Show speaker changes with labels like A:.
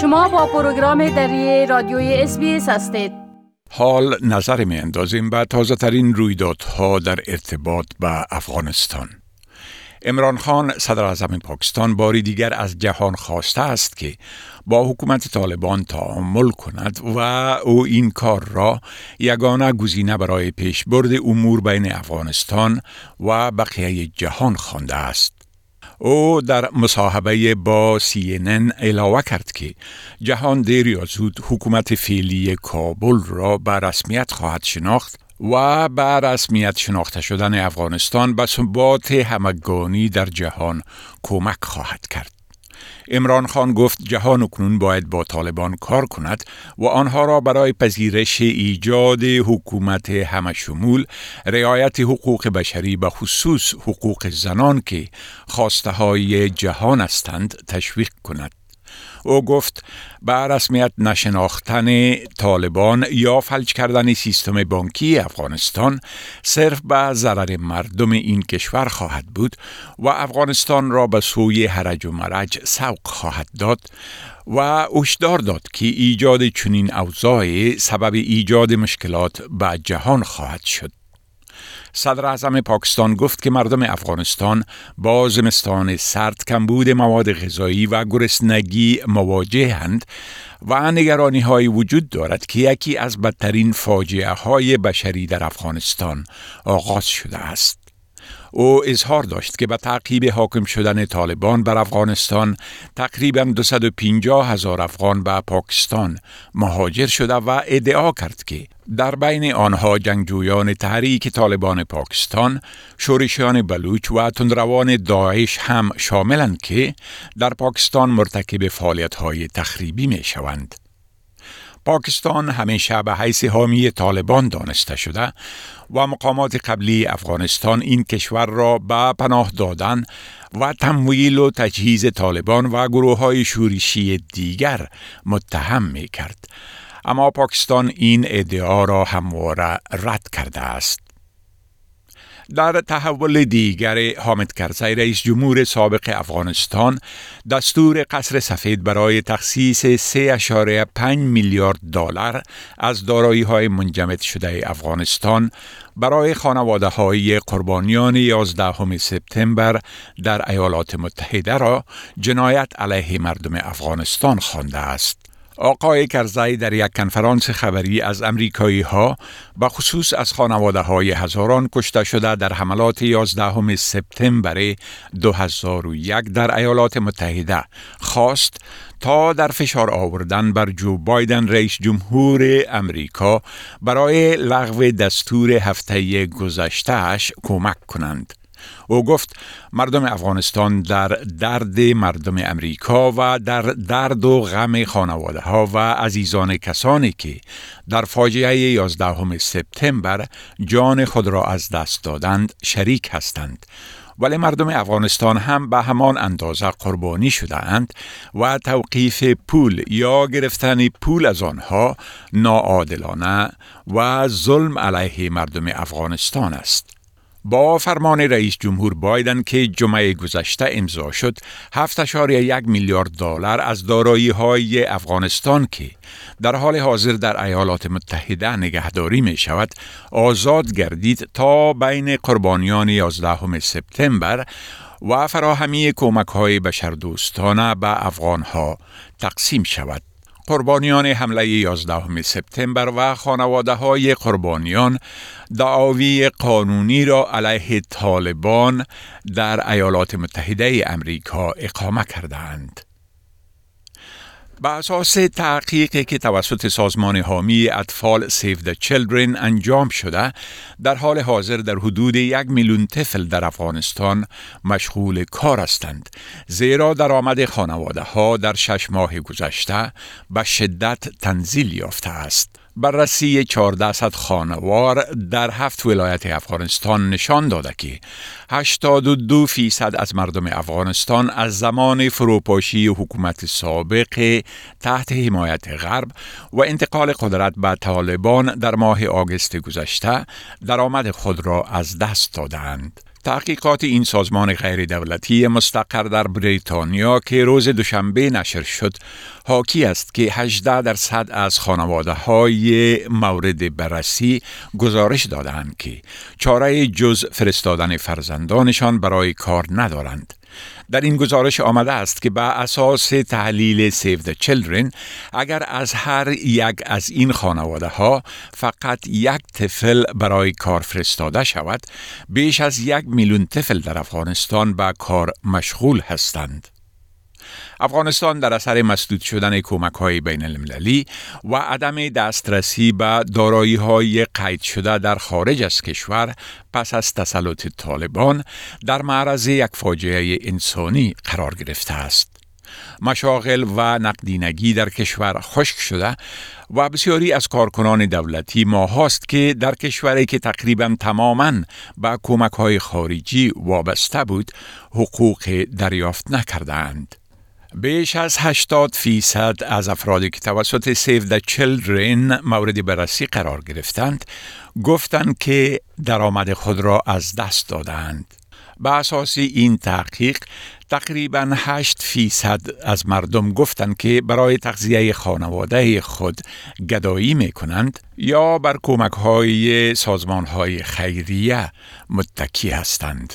A: شما با پروگرام دری رادیوی اس هستید
B: حال نظر می اندازیم به تازه ترین رویدادها در ارتباط به افغانستان امران خان صدر اعظم پاکستان باری دیگر از جهان خواسته است که با حکومت طالبان تعامل کند و او این کار را یگانه گزینه برای پیشبرد امور بین افغانستان و بقیه جهان خوانده است. او در مصاحبه با CNN علاوه کرد که جهان دیر یا زود حکومت فعلی کابل را به رسمیت خواهد شناخت و به رسمیت شناخته شدن افغانستان به ثبات همگانی در جهان کمک خواهد کرد. امران خان گفت جهان اکنون باید با طالبان کار کند و آنها را برای پذیرش ایجاد حکومت همه شمول رعایت حقوق بشری به خصوص حقوق زنان که خواسته های جهان هستند تشویق کند. او گفت به رسمیت نشناختن طالبان یا فلج کردن سیستم بانکی افغانستان صرف به ضرر مردم این کشور خواهد بود و افغانستان را به سوی هرج و مرج سوق خواهد داد و هشدار داد که ایجاد چنین اوضاع سبب ایجاد مشکلات به جهان خواهد شد. صدر اعظم پاکستان گفت که مردم افغانستان با زمستان سرد کمبود مواد غذایی و گرسنگی مواجهند و نگرانی های وجود دارد که یکی از بدترین فاجعه های بشری در افغانستان آغاز شده است. او اظهار داشت که به تعقیب حاکم شدن طالبان بر افغانستان تقریبا 250 هزار افغان به پاکستان مهاجر شده و ادعا کرد که در بین آنها جنگجویان تحریک طالبان پاکستان، شورشیان بلوچ و تندروان داعش هم شاملند که در پاکستان مرتکب فعالیت های تخریبی می شوند. پاکستان همیشه به حیث حامی طالبان دانسته شده و مقامات قبلی افغانستان این کشور را به پناه دادن و تمویل و تجهیز طالبان و گروه های شورشی دیگر متهم می کرد. اما پاکستان این ادعا را همواره رد کرده است. در تحول دیگر حامد کرزی رئیس جمهور سابق افغانستان دستور قصر سفید برای تخصیص 3.5 میلیارد دلار از دارایی های منجمد شده افغانستان برای خانواده های قربانیان 11 سپتامبر در ایالات متحده را جنایت علیه مردم افغانستان خوانده است. آقای کرزی در یک کنفرانس خبری از امریکایی ها به خصوص از خانواده های هزاران کشته شده در حملات 11 سپتامبر 2001 در ایالات متحده خواست تا در فشار آوردن بر جو بایدن رئیس جمهور امریکا برای لغو دستور هفته گذشتهش کمک کنند. او گفت مردم افغانستان در درد مردم امریکا و در درد و غم خانواده ها و عزیزان کسانی که در فاجعه 11 سپتامبر جان خود را از دست دادند شریک هستند ولی مردم افغانستان هم به همان اندازه قربانی شده اند و توقیف پول یا گرفتن پول از آنها ناعادلانه و ظلم علیه مردم افغانستان است. با فرمان رئیس جمهور بایدن که جمعه گذشته امضا شد 7.1 میلیارد دلار از دارایی های افغانستان که در حال حاضر در ایالات متحده نگهداری می شود آزاد گردید تا بین قربانیان 11 سپتامبر و فراهمی کمک های بشردوستانه به افغان ها تقسیم شود. قربانیان حمله 11 سپتامبر و خانواده های قربانیان دعاوی قانونی را علیه طالبان در ایالات متحده امریکا اقامه کردند. به اساس تحقیقی که توسط سازمان حامی اطفال سیف د چلدرن انجام شده در حال حاضر در حدود یک میلیون طفل در افغانستان مشغول کار هستند. زیرا درآمد خانواده ها در شش ماه گذشته به شدت تنزیل یافته است. بررسی 1400 خانوار در هفت ولایت افغانستان نشان داده که 82 فیصد از مردم افغانستان از زمان فروپاشی حکومت سابق تحت حمایت غرب و انتقال قدرت به طالبان در ماه آگست گذشته درآمد خود را از دست دادند. تحقیقات این سازمان غیر دولتی مستقر در بریتانیا که روز دوشنبه نشر شد حاکی است که 18 درصد از خانواده های مورد بررسی گزارش دادند که چاره جز فرستادن فرزندانشان برای کار ندارند. در این گزارش آمده است که بر اساس تحلیل سیو د چلدرن اگر از هر یک از این خانواده ها فقط یک طفل برای کار فرستاده شود بیش از یک میلیون طفل در افغانستان به کار مشغول هستند. افغانستان در اثر مسدود شدن کمک های بین المللی و عدم دسترسی به دارایی های قید شده در خارج از کشور پس از تسلط طالبان در معرض یک فاجعه انسانی قرار گرفته است. مشاغل و نقدینگی در کشور خشک شده و بسیاری از کارکنان دولتی ماهاست که در کشوری که تقریبا تماما به کمک های خارجی وابسته بود حقوق دریافت نکردند. بیش از 80 فیصد از افرادی که توسط سیو د چلدرن مورد بررسی قرار گرفتند گفتند که درآمد خود را از دست دادند. به اساس این تحقیق تقریبا 8 فیصد از مردم گفتند که برای تغذیه خانواده خود گدایی می کنند یا بر کمک های سازمان های خیریه متکی هستند.